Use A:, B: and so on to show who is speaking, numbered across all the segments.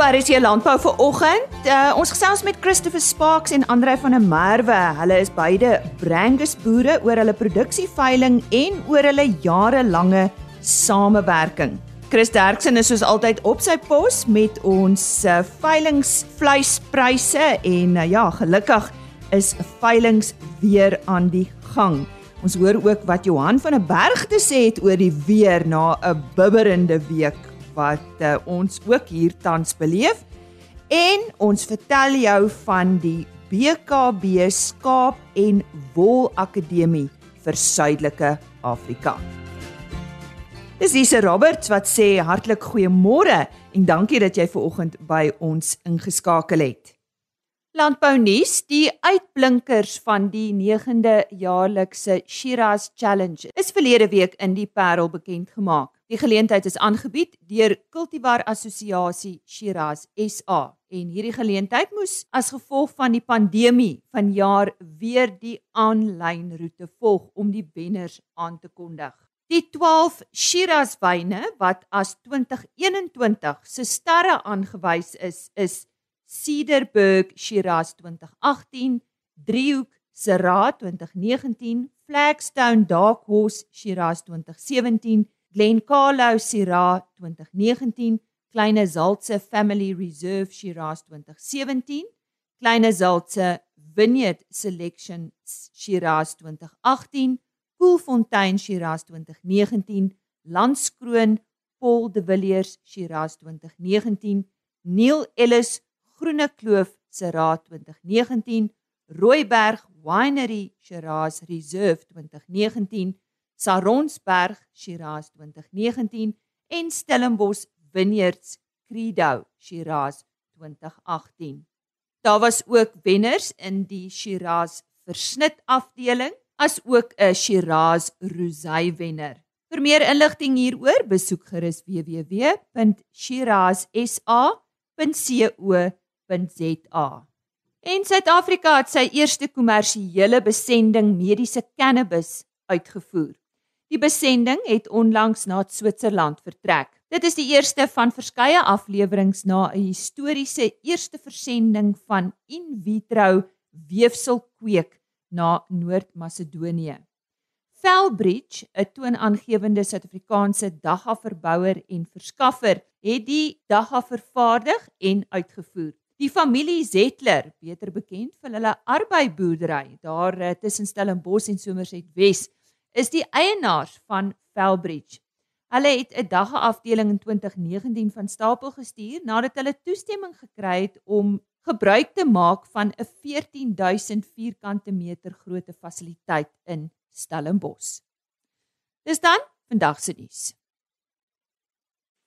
A: op RC Landbou vir oggend. Uh, ons gesels met Christopher Sparks en Andre van der Merwe. Hulle is beide Brangus boere oor hulle produksieveiling en oor hulle jarelange samewerking. Chris Derksen is soos altyd op sy pos met ons uh, veilingsvleispryse en uh, ja, gelukkig is veilings weer aan die gang. Ons hoor ook wat Johan van der Berg te sê het oor die weer na 'n bibberende week wat uh, ons ook hier tans beleef. En ons vertel jou van die BKB Skaap en Wol Akademie vir Suidelike Afrika. Dis Lise Roberts wat sê hartlik goeiemôre en dankie dat jy ver oggend by ons ingeskakel het. Landbou nuus: Die uitblinkers van die 9de jaarlikse Shiraz Challenge is verlede week in die Parel bekend gemaak. Die geleentheid is aangebied deur Cultivar Assosiasie Shiraz SA en hierdie geleentheid moes as gevolg van die pandemie vanjaar weer die aanlyn roete volg om die wenners aan te kondig. Die 12 Shiraz wyne wat as 2021 se sterre aangewys is, is Cedarburg Shiraz 2018, Driehoek Syrah 2019, Flagstone Dark Horse Shiraz 2017, Glencarlo Syrah 2019, Kleine Zaltse Family Reserve Shiraz 2017, Kleine Zaltse Vineyard Selection Shiraz 2018, Koelfontein Shiraz 2019, Landskroon Paul de Villiers Shiraz 2019, Neil Ellis Groene Kloof Raad 2019, Rooiberg Winery Shiraz Reserve 2019, Saronsberg Shiraz 2019 en Stellenbosch Vineyards Credo Shiraz 2018. Daar was ook wenners in die Shiraz versnit afdeling as ook 'n Shiraz Rosé wenner. Vir meer inligting hieroor besoek gerus www.shirazsa.co.za. En Suid-Afrika het sy eerste kommersiële besending mediese cannabis uitgevoer. Die besending het onlangs na Switserland vertrek. Dit is die eerste van verskeie afleweringe na 'n historiese eerste versending van in vitro weefselkweek na Noord-Macedonië. Felbridge, 'n toonaangewende Suid-Afrikaanse dagga-verbouer en verskaffer, het die dagga vervaardig en uitgevoer. Die familie Zettler, beter bekend vir hulle arbeiboerdery daar uh, tussen Stellenbosch en Somerset Wes, is die eienaars van Felbridge. Hulle het 'n daggeafdeling in 2019 van stapel gestuur nadat hulle toestemming gekry het om gebruik te maak van 'n 14000 vierkante meter grootte fasiliteit in Stellenbosch. Dis dan vandag se nuus.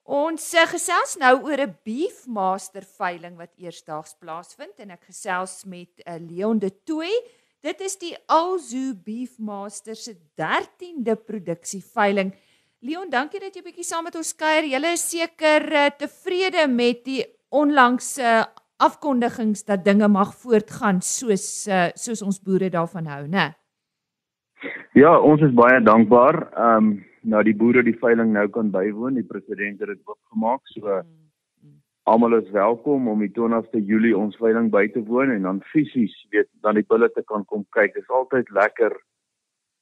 A: Ons uh, gesels nou oor 'n Beefmaster veiling wat eersdaags plaasvind en ek gesels met uh, Leon de Tooi. Dit is die Alzu Beefmaster se 13de produksieveiling. Leon, dankie dat jy bietjie saam met ons kuier. Julle is seker uh, tevrede met die onlangse uh, afkondigings dat dinge mag voortgaan soos uh, soos ons boere daarvan hou, né?
B: Ja, ons is baie dankbaar. Ehm um, nou die boere die veiling nou kan bywoon. Die president het dit oopgemaak. So mm, mm. Almal is welkom om die 20ste Julie ons veiling by te woon en dan fisies weet dan die bulle te kan kom kyk. Dit is altyd lekker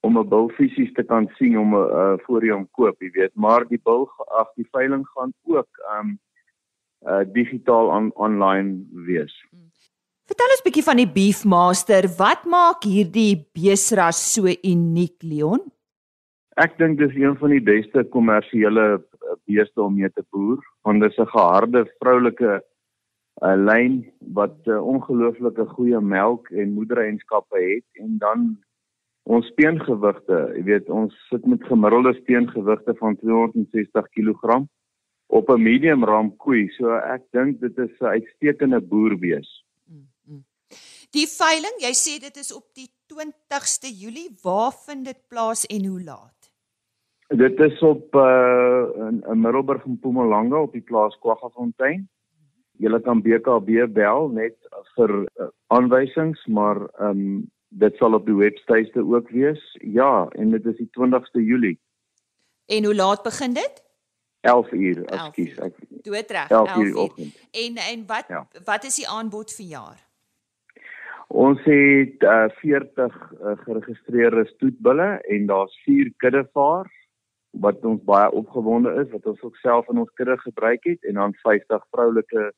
B: om 'n bil fisies te kan sien om 'n uh, voor jy hom koop, jy weet. Maar die bil ag die veiling gaan ook um uh digitaal on, online wees.
A: Vertel ons 'n bietjie van die Beefmaster. Wat maak hierdie beesras so uniek, Leon?
B: Ek dink dis een van die beste kommersiële eh, beeste om mee te boer, want dit is 'n geharde vroulike 'n uh, lyn wat uh, ongelooflike goeie melk en moedereienskappe het en dan ons steengewigte, jy weet, ons sit met gemiddelde steengewigte van 260 kg op 'n medium ram koei. So ek dink dit is 'n uitstekende boerbees. Mm,
A: mm. Die veiling, jy sê dit is op die 20ste Julie. Waar vind dit plaas en hoe laat?
B: Dit is op uh in, in Middelburg en Mpumalanga op die plaas Kwaggafontein. Jy kan BKB bel net vir uh, aanwysings, maar ehm um, dit sal op die webtuiste ook wees. Ja, en dit is die 20ste Julie.
A: En hoe laat begin dit?
B: 11 uur, ekskuus.
A: Doodreg.
B: 11 uur oggend.
A: En en wat ja. wat is die aanbod vir jaar?
B: Ons het uh, 40 uh, geregistreerde stoetbulle en daar's 4 kuddevaars wat ons baie opgewonde is wat ons ook self in ons kudde gebruik het en dan 50 vroulike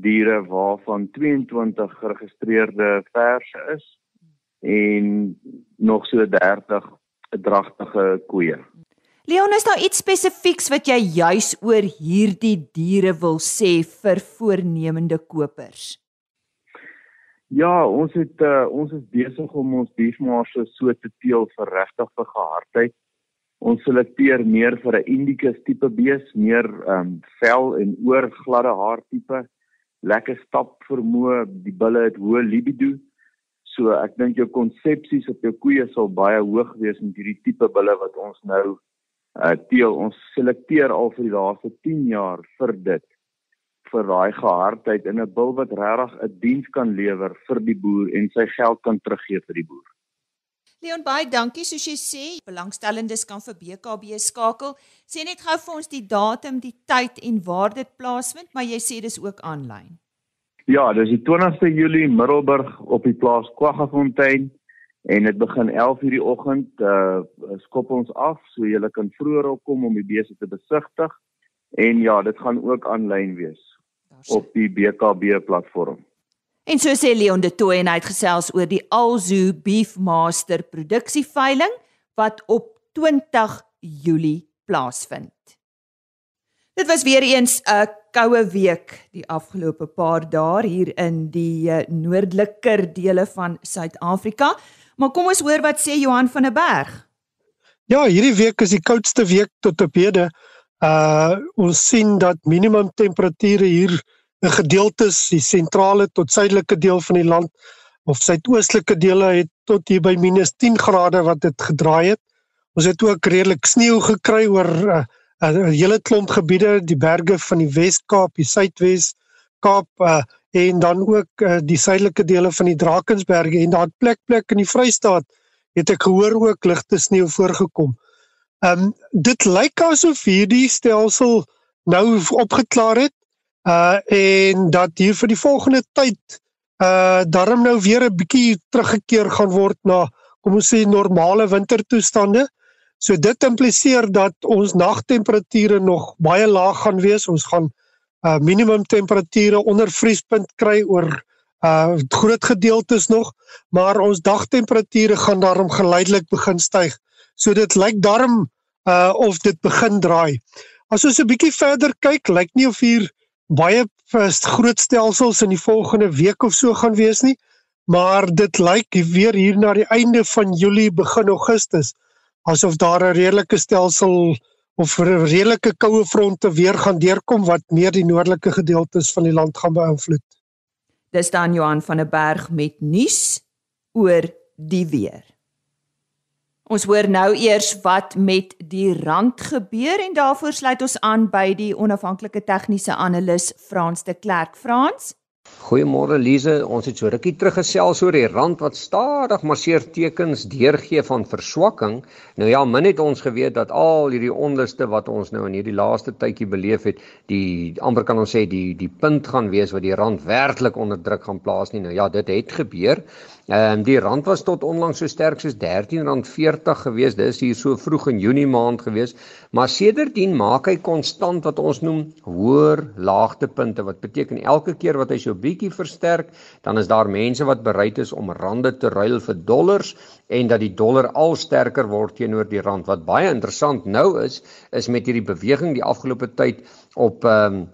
B: diere waarvan 22 geregistreerde verse is en nog so 30 dragtige koeie.
A: Leon, is daar iets spesifieks wat jy juis oor hierdie diere wil sê vir voornemende kopers?
B: Ja, ons het uh, ons is besig om ons beefmaarse so te teel vir regtig vir gehardheid. Ons selekteer meer vir 'n indicus tipe bees, meer ehm um, vel en oor gladde haar tipe, lekker stap vermoë, die bulle het hoë libido. So ek dink jou konsepsies op jou koeie sal baie hoog wees met hierdie tipe bulle wat ons nou uh teel ons selekteer al vir die laaste 10 jaar vir dit vir daai gehardheid in 'n bil wat regtig 'n diens kan lewer vir die boer en sy geld kan teruggee vir die boer.
A: Leon baie dankie soos jy sê belangstellendes kan vir BKB skakel. Sê net gou vir ons die datum, die tyd en waar dit plaasvind, maar jy sê dis ook aanlyn.
B: Ja, dis die 20ste Julie Middelburg op die plaas Kwaggafontein en dit begin 11:00 die oggend uh skop ons af so jy kan vroeër opkom om die beeste te besigtig en ja dit gaan ook aanlyn wees op die BKB platform.
A: En so sê Leon de Tooy en hy het gesels oor die Alzu Beef Master produksieveiling wat op 20 Julie plaasvind. Dit was weer eens 'n koue week die afgelope paar dae hier in die uh, noordeliker dele van Suid-Afrika. Maar kom ons hoor wat sê Johan van der Berg.
C: Ja, hierdie week is die koudste week tot op hede. Uh ons sien dat minimum temperature hier gedeeltes die sentrale tot suidelike deel van die land of suidoostelike dele het tot hier by -10 grade wat dit gedraai het. Ons het ook redelik sneeu gekry oor 'n uh, uh, hele klomp gebiede, die berge van die Wes-Kaap, die Suidwes Kaap, uh, en dan ook uh, die suidelike dele van die Drakensberge en daar plek plek in die Vrystaat het ek gehoor ook ligte sneeu voorgekom. Ehm um, dit lyk asof hierdie stelsel nou opgeklaar het uh en dat hier vir die volgende tyd uh darm nou weer 'n bietjie teruggekeer gaan word na kom ons sê normale wintertoestande. So dit impliseer dat ons nagtemperature nog baie laag gaan wees. Ons gaan uh minimum temperature onder vriespunt kry oor uh groot gedeeltes nog, maar ons dagtemperature gaan daarom geleidelik begin styg. So dit lyk daarom uh of dit begin draai. As ons 'n bietjie verder kyk, lyk nie of hier baie groot stelsels in die volgende week of so gaan wees nie, maar dit lyk weer hier na die einde van Julie begin Augustus asof daar 'n redelike stelsel of redelike koue fronte weer gaan deurkom wat meer die noordelike gedeeltes van die land gaan beïnvloed.
A: Dis dan Johan van der Berg met nuus oor die weer. Ons hoor nou eers wat met die rand gebeur en daarvoor sluit ons aan by die onafhanklike tegniese analis Frans de Klerk. Frans
D: Goeiemôre Lize, ons het so rukkie teruggesels oor die rand wat stadig maar seer tekens deurgee van verswakking. Nou ja, min het ons geweet dat al hierdie onluste wat ons nou in hierdie laaste tydjie beleef het, die amper kan ons sê die die punt gaan wees wat die rand werklik onder druk gaan plaas nie. Nou ja, dit het gebeur. Ehm um, die rand was tot onlangs so sterk soos R13.40 gewees. Dis hier so vroeg in Junie maand gewees, maar sedertdien maak hy konstant wat ons noem hoër laagtepunte wat beteken elke keer wat hy so bietjie versterk, dan is daar mense wat bereid is om rande te ruil vir dollars en dat die dollar al sterker word teenoor die rand. Wat baie interessant nou is, is met hierdie beweging die afgelope tyd op ehm um,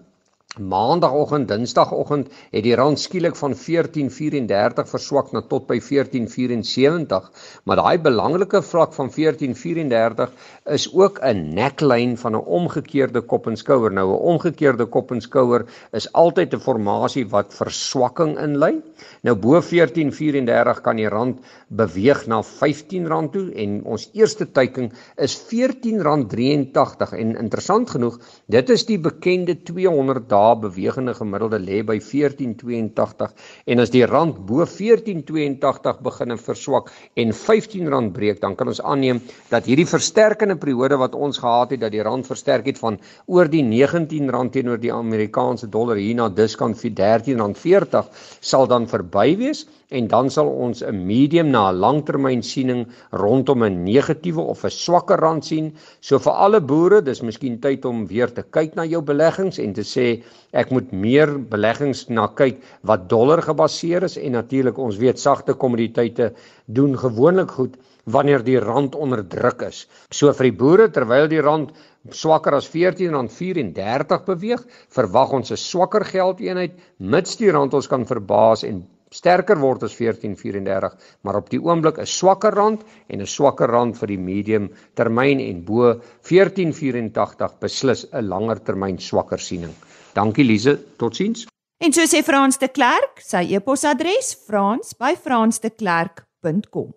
D: Maandagoggend, Dinsdagoggend het die rand skielik van 14.34 verswak na tot by 14.74, maar daai belangrike vlak van 14.34 is ook 'n neckline van 'n omgekeerde kop en skouer. Nou 'n omgekeerde kop en skouer is altyd 'n formasie wat verswakking inlei. Nou bo 14.34 kan die rand beweeg na R15 toe en ons eerste teiking is R14.83 en interessant genoeg, dit is die bekende 200 dae bewegende gemiddelde lê by 14.82 en as die rand bo 14.82 begin verswak en R15 breek, dan kan ons aanneem dat hierdie versterkende periode wat ons gehad het dat die rand versterk het van oor die R19 teenoor die Amerikaanse dollar hier na diskant vir R13.40 sal dan verby wees en dan sal ons 'n medium na 'n langtermyn siening rondom 'n negatiewe of 'n swakker rand sien. So vir alle boere, dis miskien tyd om weer te kyk na jou beleggings en te sê ek moet meer beleggings na kyk wat dollar gebaseer is en natuurlik ons weet sagte kommoditeite doen gewoonlik goed wanneer die rand onder druk is. So vir die boere terwyl die rand swakker as R14.34 beweeg, verwag ons 'n swakker geldeenheid mits die rand ons kan verbaas en sterker word as 1434, maar op die oomblik 'n swakker rand en 'n swakker rand vir die medium termyn en bo 1484 beslis 'n langer termyn swakker siening. Dankie Lize, totsiens.
A: En so sê Frans de Klerk, sy e-posadres frans@fransdeklerk.com.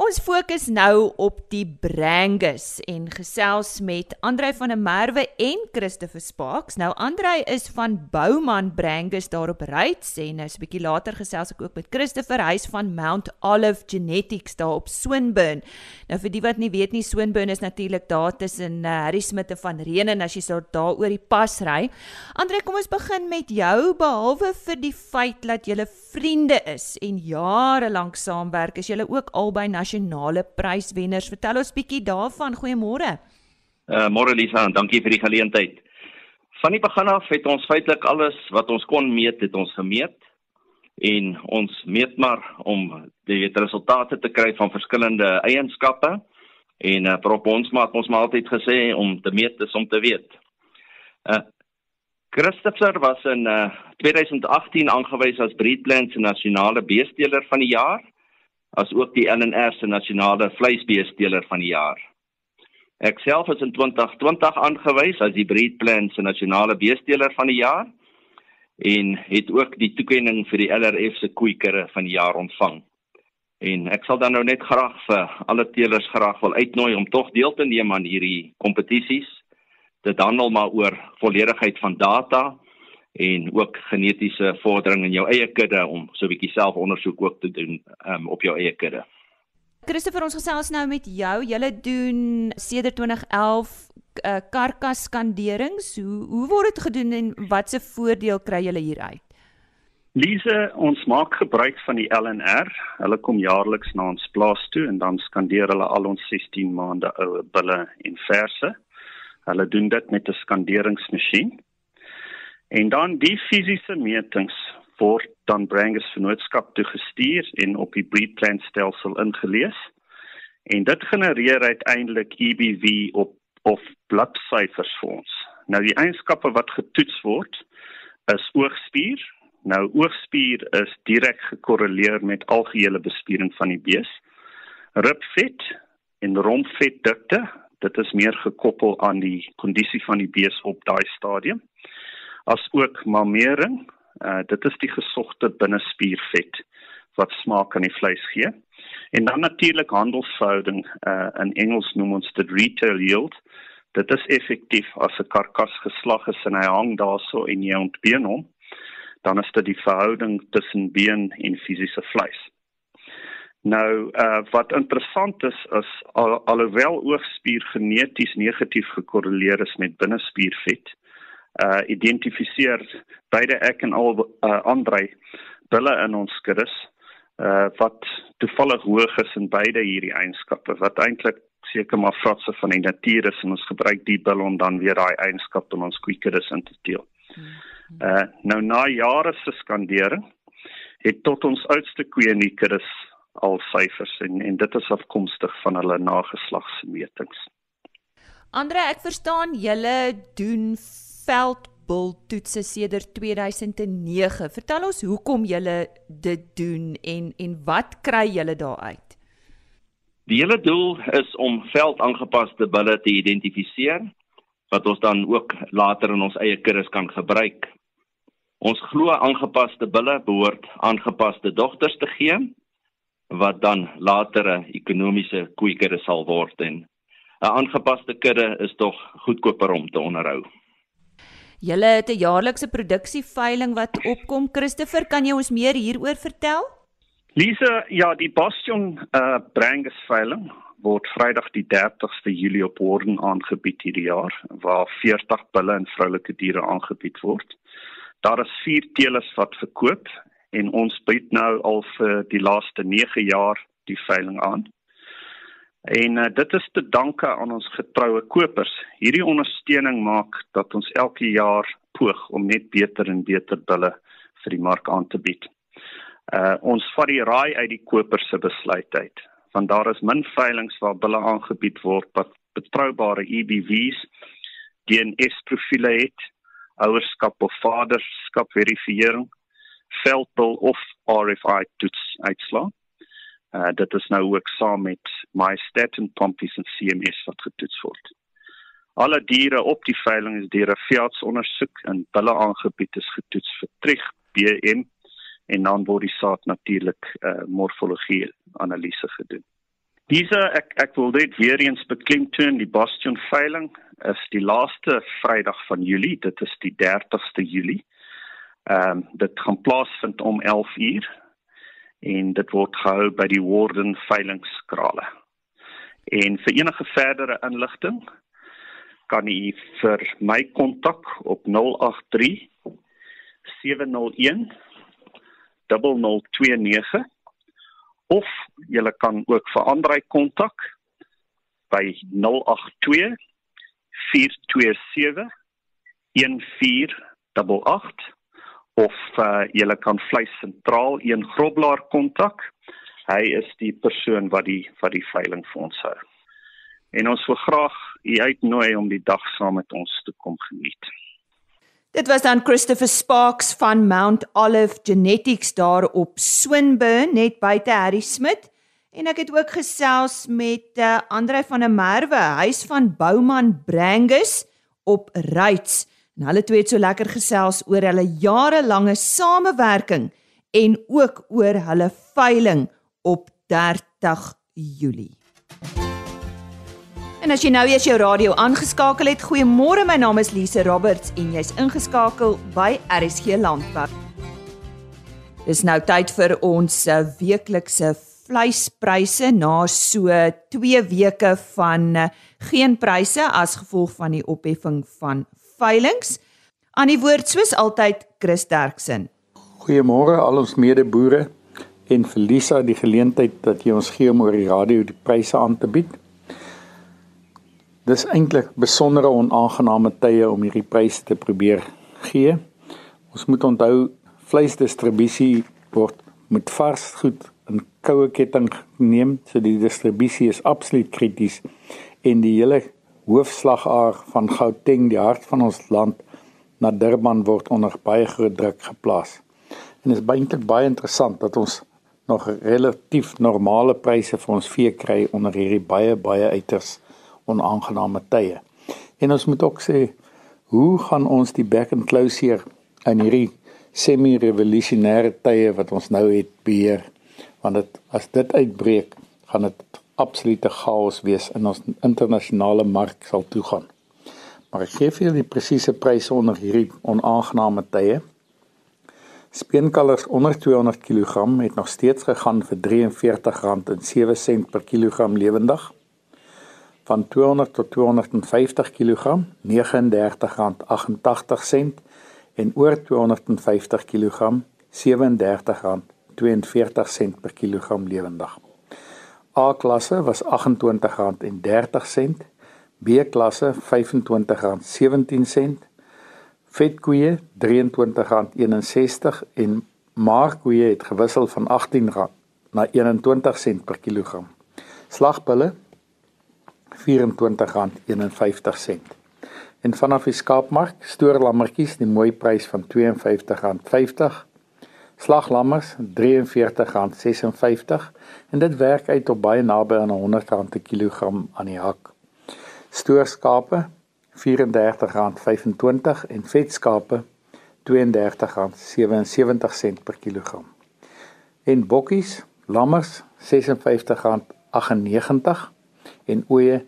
A: Ons fokus nou op die Brangus en gesels met Andrei van der Merwe en Christopher Sparks. Nou Andrei is van Bouman Brangus daar op Ryds en nou 'n bietjie later gesels ek ook met Christopher huis van Mount Olive Genetics daar op Swinburne. Nou vir die wat nie weet nie, Swinburne is natuurlik daar tussen uh, Harry Smith van Renen as jy so daar oor die pas ry. Andrei, kom ons begin met jou behalwe vir die feit dat julle vriende is en jare lank saamwerk, is julle ook albei nasionale pryswenners. Vertel ons bietjie daarvan. Goeiemôre.
E: Uh môre Lisa, dankie vir die geleentheid. Van die begin af het ons feitelik alles wat ons kon meet, het ons gemeet en ons meet maar om die resultate te kry van verskillende eienskappe en uh, prop ons maar ons maar altyd gesê om te meet is om te weet. Uh Christopher was in uh, 2018 aangewys as Breedplant se nasionale beesteler van die jaar as ook die LNR se nasionale vleisbeesteler van die jaar. Ek self is in 2020 aangewys as die Breedplant se nasionale beesteler van die jaar en het ook die toekenning vir die LRF se koeikere van die jaar ontvang. En ek sal dan nou net graag vir alle teelers graag wil uitnooi om tog deel te neem aan hierdie kompetisies. Dit handel maar oor volledigheid van data en ook genetiese vordering in jou eie kudde om so 'n bietjie selfondersoek ook te doen um, op jou eie kudde.
A: Christopher, ons gesels nou met jou. Julle doen sedert 2011 uh, karkas skanderings. Hoe hoe word dit gedoen en watse voordeel kry julle hieruit?
F: Lise, ons maak gebruik van die LNR. Hulle kom jaarliks na ons plaas toe en dan skandeer hulle al ons 16 maande oue bulle en verse. Hulle doen dit met 'n skanderingsmasjien. En dan die fisiese metings word dan Brangus Vennootskap toe gestuur en op die breedplan stelsel ingelees. En dit genereer uiteindelik EBV op of bloedsyfers vir ons. Nou die eienskappe wat getoets word is oogspier. Nou oogspier is direk gekorreleer met algehele bespiering van die bees. Ribvet en rompvetdikte, dit is meer gekoppel aan die kondisie van die bees op daai stadium as ook mamering. Uh dit is die gesogte binnespiervet wat smaak aan die vleis gee. En dan natuurlik handelsverhouding uh in Engels noem ons dit retail yield. Dit is effektief as 'n karkas geslag is en hy hang daarso en jy ontbeen hom, dan is dit die verhouding tussen been en fisiese vleis. Nou uh wat interessant is is al, alhoewel oogspier geneties negatief gekorreleer is met binnespiervet, uh identifiseer beide ek en al uh Andrei bulle in ons kuddes uh wat toevallig hoog is in beide hierdie eienskappe wat eintlik seker maar fratse van die natuur is en ons gebruik die bulle om dan weer daai eienskap in ons kuddes in te deel. Uh nou na jare se skandering het tot ons oudste koeie in die kuddes al syfers en en dit is afkomstig van hulle nageslagsmetings.
A: Andre, ek verstaan julle doen veldbul toetse sedert 2009. Vertel ons hoekom julle dit doen en en wat kry julle daaruit?
E: Die hele doel is om veldaangepaste bulle te identifiseer wat ons dan ook later in ons eie kuddes kan gebruik. Ons glo aangepaste bulle behoort aangepaste dogters te gee wat dan latere ekonomiese koeikudde sal word en 'n aangepaste kudde is tog goedkoper om te onderhou.
A: Julle het 'n jaarlikse produksieveiling wat opkom. Christopher, kan jy ons meer hieroor vertel?
F: Lisa, ja, die Bastion uh Brangus veiling word Vrydag die 30ste Julie op Warden aangebied hierdie jaar waar 40 bulle en vroulike diere aangebied word. Daar is 4 teelers wat verkoop en ons bied nou al vir die laaste 9 jaar die veiling aan. En uh, dit is te danke aan ons getroue kopers. Hierdie ondersteuning maak dat ons elke jaar poog om net beter en beter bulle vir die mark aan te bied. Uh ons vat die raai uit die kopers se besluit uit. Want daar is min veilinge waar bulle aangebied word wat betroubare EBV's, DNS profile het, ouerskap of vaderskap verifisering, veldbil of RFI toets uitslaat. Uh dit is nou ook saam met MyStat en Pompies en CMS wat getoets word. Alle diere op die veiling is deur 'n veeartsondersoek en hulle aangebied is getoets vir Trich BM en dan word die saad natuurlik uh morfologie analise gedoen. Diese ek ek wil dit weer eens beklemtoon die Bastion veiling is die laaste Vrydag van Julie, dit is die 30ste Julie. Ehm um, dit gaan plaasvind om 11 uur en dit word gehou by die Warden veilingskrale. En vir enige verdere inligting kan u vir my kontak op 083 701 0029 of jy kan ook vir Andrei kontak by 082 427 1488 of uh, jy kan vleis sentraal een groblaar kontak. Hy is die persoon wat die wat die veiling vir ons hou. En ons wil graag u uitnooi om die dag saam met ons te kom geniet.
A: Dit was dan Christopher Sparks van Mount Olive Genetics daar op Swinburne net buite Harry Smit en ek het ook gesels met uh, Andre van der Merwe, huis van Bouman Brangus op Ryds. En hulle twee het so lekker gesels oor hulle jarelange samewerking en ook oor hulle veiling op 30 Julie. En as jy nou eers jou radio aangeskakel het, goeiemôre, my naam is Lise Roberts en jy's ingeskakel by RSG Landbou. Dis nou tyd vir ons eh, weeklikse vleispryse na so 2 weke van eh, geen pryse as gevolg van die opheffing van veilings. Aan die woord soos altyd Chris Derksen.
G: Goeiemôre al ons medeboere en vir Lisa die geleentheid dat jy ons gee om oor die radio die pryse aan te bied. Dis eintlik besondere onaangename tye om hierdie pryse te probeer gee. Ons moet onthou vleisdistribusie word met vars goed in koue ketting geneem, so die distribusie is absoluut krities en die hele hoofslagaar van Gauteng, die hart van ons land, na Durban word onder baie groot druk geplaas. En dit is baie baie interessant dat ons nog relatief normale pryse vir ons vee kry onder hierdie baie baie uiters onaangename tye. En ons moet ook sê, hoe gaan ons die back and close hier in hierdie semi-revolusionêre tye wat ons nou het beheer? Want dit as dit uitbreek, gaan dit absolute chaos wees in ons internasionale mark sal toegaan. Maar ek gee vir julle die presiese pryse onder hierdie onaangename tye. Speenkalvers onder 200 kg het nog steeds gegaan vir R43.07 per kilogram lewendig. Van 200 tot 250 kg R39.88 en oor 250 kg R37.42 per kilogram lewendig. A klasse was R28.30, B klasse R25.17, vetkoeie R23.61 en maarkoeie het gewissel van R18 na R21 per kilogram. Slagbulle R24.51. En vanaf die skaapmark stoorlammetjies die mooi prys van R52.50 slaglammers R43.56 en dit werk uit op baie naby aan R100 per kilogram aan die hak. Stoorskape R34.25 en vetskape R32.77 per kilogram. En bokkies, lammers R56.98 en ooe R39.38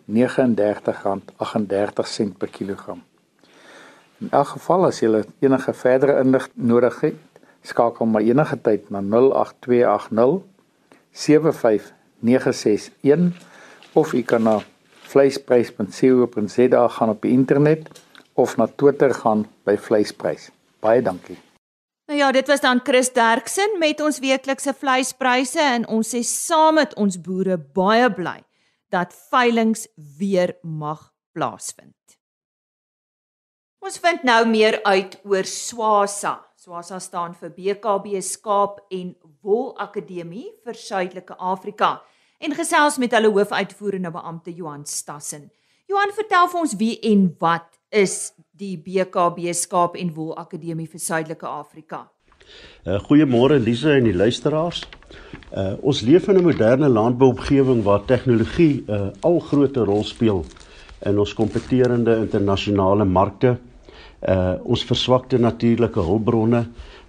G: per kilogram. In elk geval as jy enige verdere inligting nodig het, skakel maar enige tyd na 08280 75961 of jy kan na vleisprys.co.za gaan op die internet of na Twitter gaan by vleisprys. Baie dankie.
A: Nou ja, dit was dan Chris Derksen met ons weeklikse vleispryse en ons sê saam met ons boere baie bly dat veilinge weer mag plaasvind. Ons vind nou meer uit oor Swasa. Swasa staan vir BKB Skaap en Wol Akademie vir Suidelike Afrika en gesels met hulle hoofuitvoerende beampte Johan Stassen. Johan, vertel vir ons wie en wat is die BKB Skaap en Wol Akademie vir Suidelike Afrika.
H: Uh, Goeiemôre Lise en die luisteraars. Uh, ons leef in 'n moderne landbouomgewing waar tegnologie 'n uh, al groter rol speel in ons kompeterende internasionale markte. Uh, ons verswakte natuurlike hulpbronne,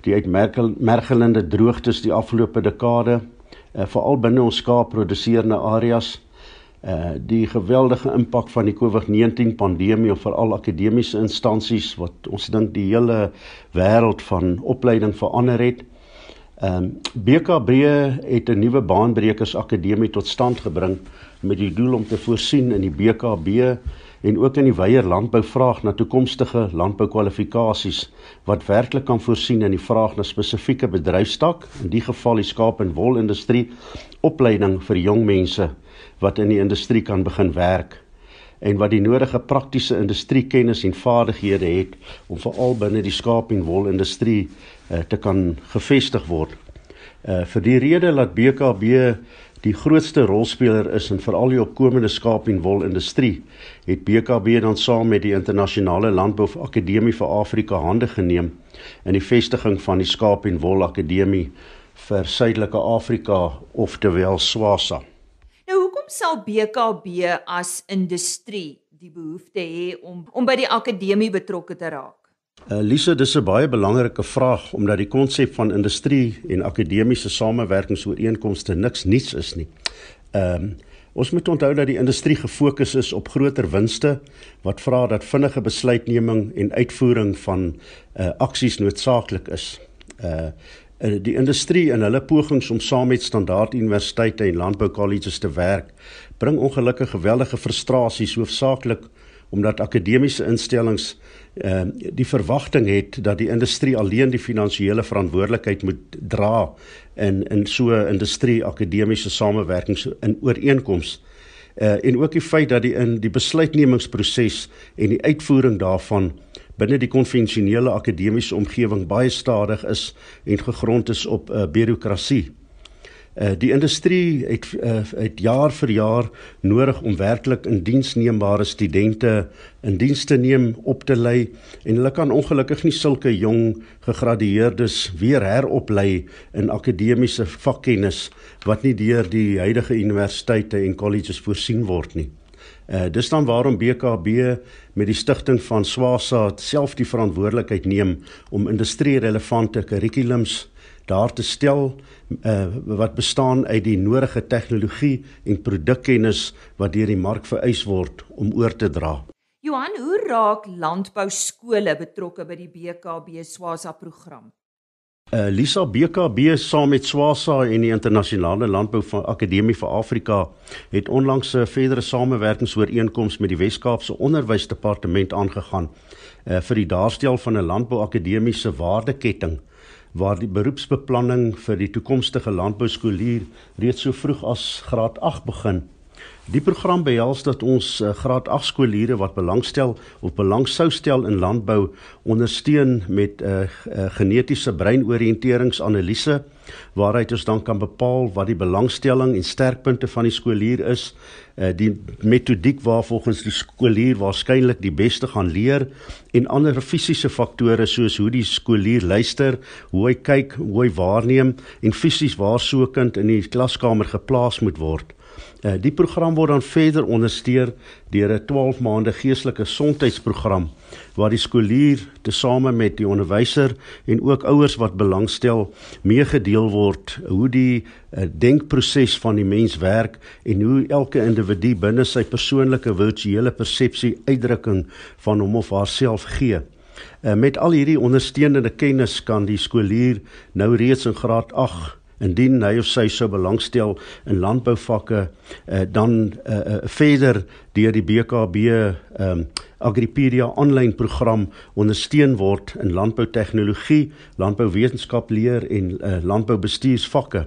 H: die uitmergelende droogtes die afgelope dekade, uh, veral binne ons skaapproduserende areas, uh die geweldige impak van die COVID-19 pandemie op veral akademiese instansies wat ons dink die hele wêreld van opleiding verander het. Ehm um, BKB het 'n nuwe baanbrekers akademie tot stand gebring met die doel om te voorsien in die BKB en ook in die wye landbouvraag na toekomstige landboukwalifikasies wat werklik kan voorsien in die vraag na spesifieke bedryfstak, in die geval die skaap en wol industrie, opleiding vir jong mense wat in die industrie kan begin werk en wat die nodige praktiese industriekennis en vaardighede het om veral binne die skaap en wol industrie uh, te kan gevestig word. Uh vir die rede dat BKB die grootste rolspeler is in veral die opkomende skaap en wol industrie, het BKB dan saam met die internasionale landbou akademie vir Afrika hande geneem in die vestiging van die skaap en wol akademie vir Suidelike Afrika of terwyl Swasa.
A: Nou hoekom sal BKB as industrie die behoefte hê om om by die akademie betrokke te raak?
H: Uh, Lise, dis 'n baie belangrike vraag omdat die konsep van industrie en akademiese samewerkingsooreenkomste niks nuuts is nie. Ehm um, ons moet onthou dat die industrie gefokus is op groter winste wat vra dat vinnige besluitneming en uitvoering van uh, aksies noodsaaklik is. Uh die industrie in hulle pogings om saam met standaard universiteite en landboukolleges te werk, bring ongelukkig geweldige frustrasies hoofsaaklik omdat akademiese instellings ehm uh, die verwagting het dat die industrie alleen die finansiële verantwoordelikheid moet dra in in so industrie akademiese samewerkings in ooreenkoms uh, en ook die feit dat die in die besluitnemingsproses en die uitvoering daarvan binne die konvensionele akademiese omgewing baie stadig is en gegrond is op 'n uh, eh, bureaukrasie. Uh, die industrie het uh, het jaar vir jaar nodig om werklik in diensneembare studente in diens te neem, op te lei en hulle kan ongelukkig nie sulke jong gegradueerdes weer heroplei in akademiese vakkennis wat nie deur die huidige universiteite en kolleges voorsien word nie. Uh dis dan waarom BKB met die stigting van Swasa self die verantwoordelikheid neem om industrie-relevante kurrikulums daar te stel uh wat bestaan uit die nodige tegnologie en produkkennis wat deur die mark vereis word om oor te dra.
A: Johan, hoe raak landbou skole betrokke by die BKB Swasa program?
H: Uh, Lisa BKB saam met Swasa en die internasionale landbou Akademie vir Afrika het onlangs 'n verdere samewerkingsooreenkoms met die Wes-Kaapse Onderwysdepartement aangegaan uh, vir die daarstel van 'n landbouakademiese waardeketting waar die beroepsbeplanning vir die toekomstige landbouskoolier reeds so vroeg as graad 8 begin. Die program behels dat ons uh, graad 8 skooliere wat belangstel of belang sou stel in landbou ondersteun met 'n uh, eh, uh, eh, genetiese breinoriënteringsanalise waaruit ons dan kan bepaal wat die belangstelling en sterkpunte van die skoolier is, uh, die metodiek waarvolgens die skoolier waarskynlik die beste gaan leer en ander fisiese faktore soos hoe die skoolier luister, hoe hy kyk, hoe hy waarneem en fisies waar so 'n kind in die klaskamer geplaas moet word. Uh, die program word dan verder ondersteun deur 'n 12 maande geestelike gesondheidsprogram waar die skoolier tesame met die onderwyser en ook ouers wat belangstel meegedeel word hoe die uh, denkproses van die mens werk en hoe elke individu binne sy persoonlike virtuele persepsie uitdrukking van hom of haarself gee. Uh, met al hierdie ondersteunende kennis kan die skoolier nou reeds in graad 8 indien hy of sy sou belangstel in landbouvakke uh, dan uh, uh, verder deur die BKB um, ehm, Agripedia aanlyn program ondersteun word in landboutegnologie, landbouwetenskap leer en uh, landboubestuursvakke.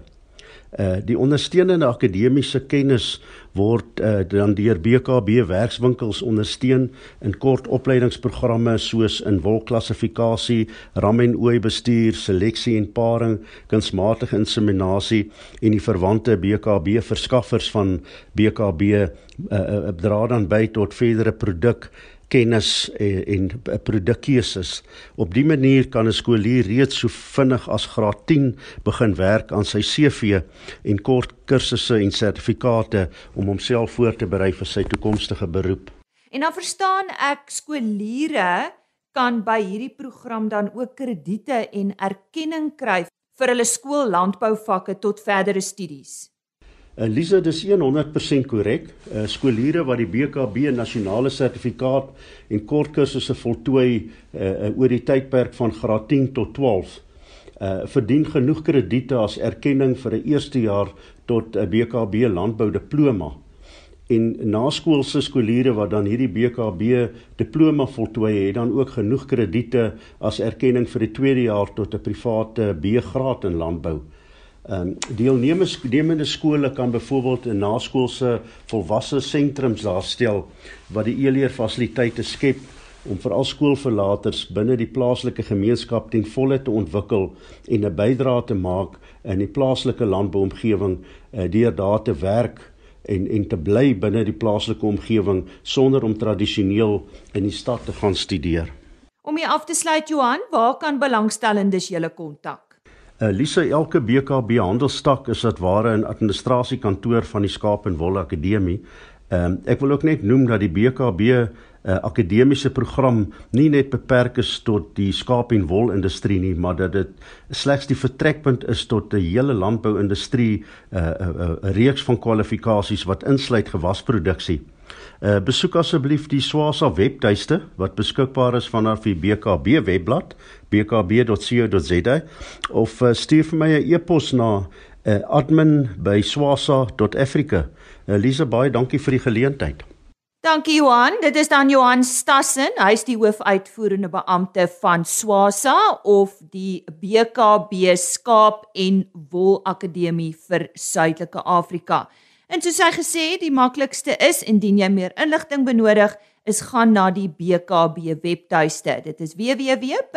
H: Uh die ondersteunende akademiese kennis word uh, dan deur BKB werkswinkels ondersteun in kort opleidingsprogramme soos in wolklassifikasie, ram en ooi bestuur, seleksie en paring, kunsmatige inseminasie en die verwante BKB verskaffers van BKB uh, uh, dra dan by tot verdere produk kennis en, en produkkeuses. Op dië manier kan 'n skoolier reeds so vinnig as graad 10 begin werk aan sy CV en kort kursusse en sertifikate om homself voor te berei vir sy toekomstige beroep.
A: En dan verstaan ek skooliere kan by hierdie program dan ook krediete en erkenning kry vir hulle skoollandbouvakke tot verdere studies.
H: Elisa, dis 100% korrek. Uh, skooliere wat die BKB nasionale sertifikaat en kort kursusse voltooi uh, oor die tydperk van graad 10 tot 12 uh verdien genoeg krediete as erkenning vir 'n eerste jaar tot 'n BKB landbou diploma. En naskoolse skooliere wat dan hierdie BKB diploma voltooi het, dan ook genoeg krediete as erkenning vir die tweede jaar tot 'n private B-graad in landbou. Ehm um, deelnemers deelnemende skole kan byvoorbeeld 'n naskoolse volwasse sentrums daar stel wat die e-leer fasiliteite skep om vir al skoolverlaters binne die plaaslike gemeenskap ten volle te ontwikkel en 'n bydrae te maak in die plaaslike landbouomgewing uh, deur daar te werk en en te bly binne die plaaslike omgewing sonder om tradisioneel in die stad te gaan studeer.
A: Om hier af te sluit Johan, waar kan belangstellendes julle kontak?
H: Uh, Lisa elke BKB handelstak is dit ware 'n administrasiekantoor van die Skaap en Wol Akademie. Ehm um, ek wil ook net noem dat die BKB uh, eh, akademiese program nie net beperk is tot die skaap en wol industrie nie, maar dat dit slegs die vertrekpunt is tot 'n hele landbou-industrie 'n uh, uh, uh, reeks van kwalifikasies wat insluit gewasproduksie. Uh, besoek asseblief die Swasa webtuiste wat beskikbaar is vanaf die BKB webblad bkb.co.za of uh, stuur vir my 'n e-pos na uh, admin@swasa.africa. Elise uh, baie dankie vir die geleentheid.
A: Dankie Johan, dit is dan Johan Stassen, hy is die hoofuitvoerende beampte van Swasa of die BKB Skaap en Wol Akademie vir Suidelike Afrika. En soos hy gesê het, die maklikste is indien jy meer inligting benodig, is gaan na die BKB webtuiste. Dit is www.bkb.co.za.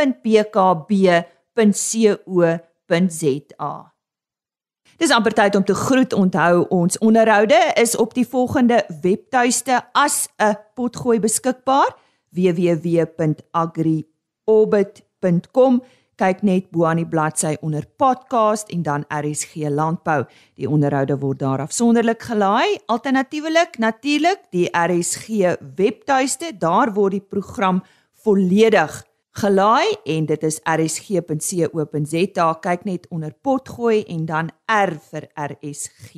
A: Dis amper tyd om te groet. Onthou, ons onderhoude is op die volgende webtuiste as 'n potgooi beskikbaar: www.agriorbit.com kyk net bo aan die bladsy onder podcast en dan RSG landbou. Die onderhoude word daar afsonderlik gelaai. Alternatiefelik natuurlik die RSG webtuiste, daar word die program volledig gelaai en dit is rsg.co.za. Kyk net onder potgooi en dan R vir RSG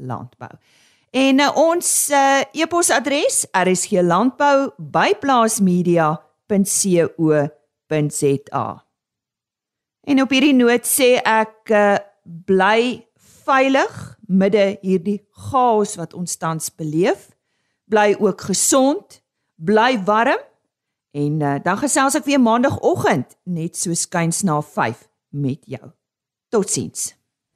A: landbou. En uh, ons uh, e-posadres rsglandbou@plaasmedia.co.za. En op hierdie noot sê ek uh, bly veilig midde hierdie chaos wat ons tans beleef. Bly ook gesond, bly warm en uh, dan gesels ek weer maandagooggend net so skuins na 5 met jou. Totsiens.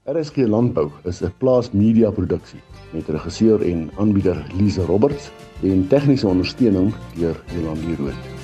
I: RSG Landbou is 'n plaas media produksie met regisseur en aanbieder Lize Roberts en tegniese ondersteuning deur Jolande Rooi.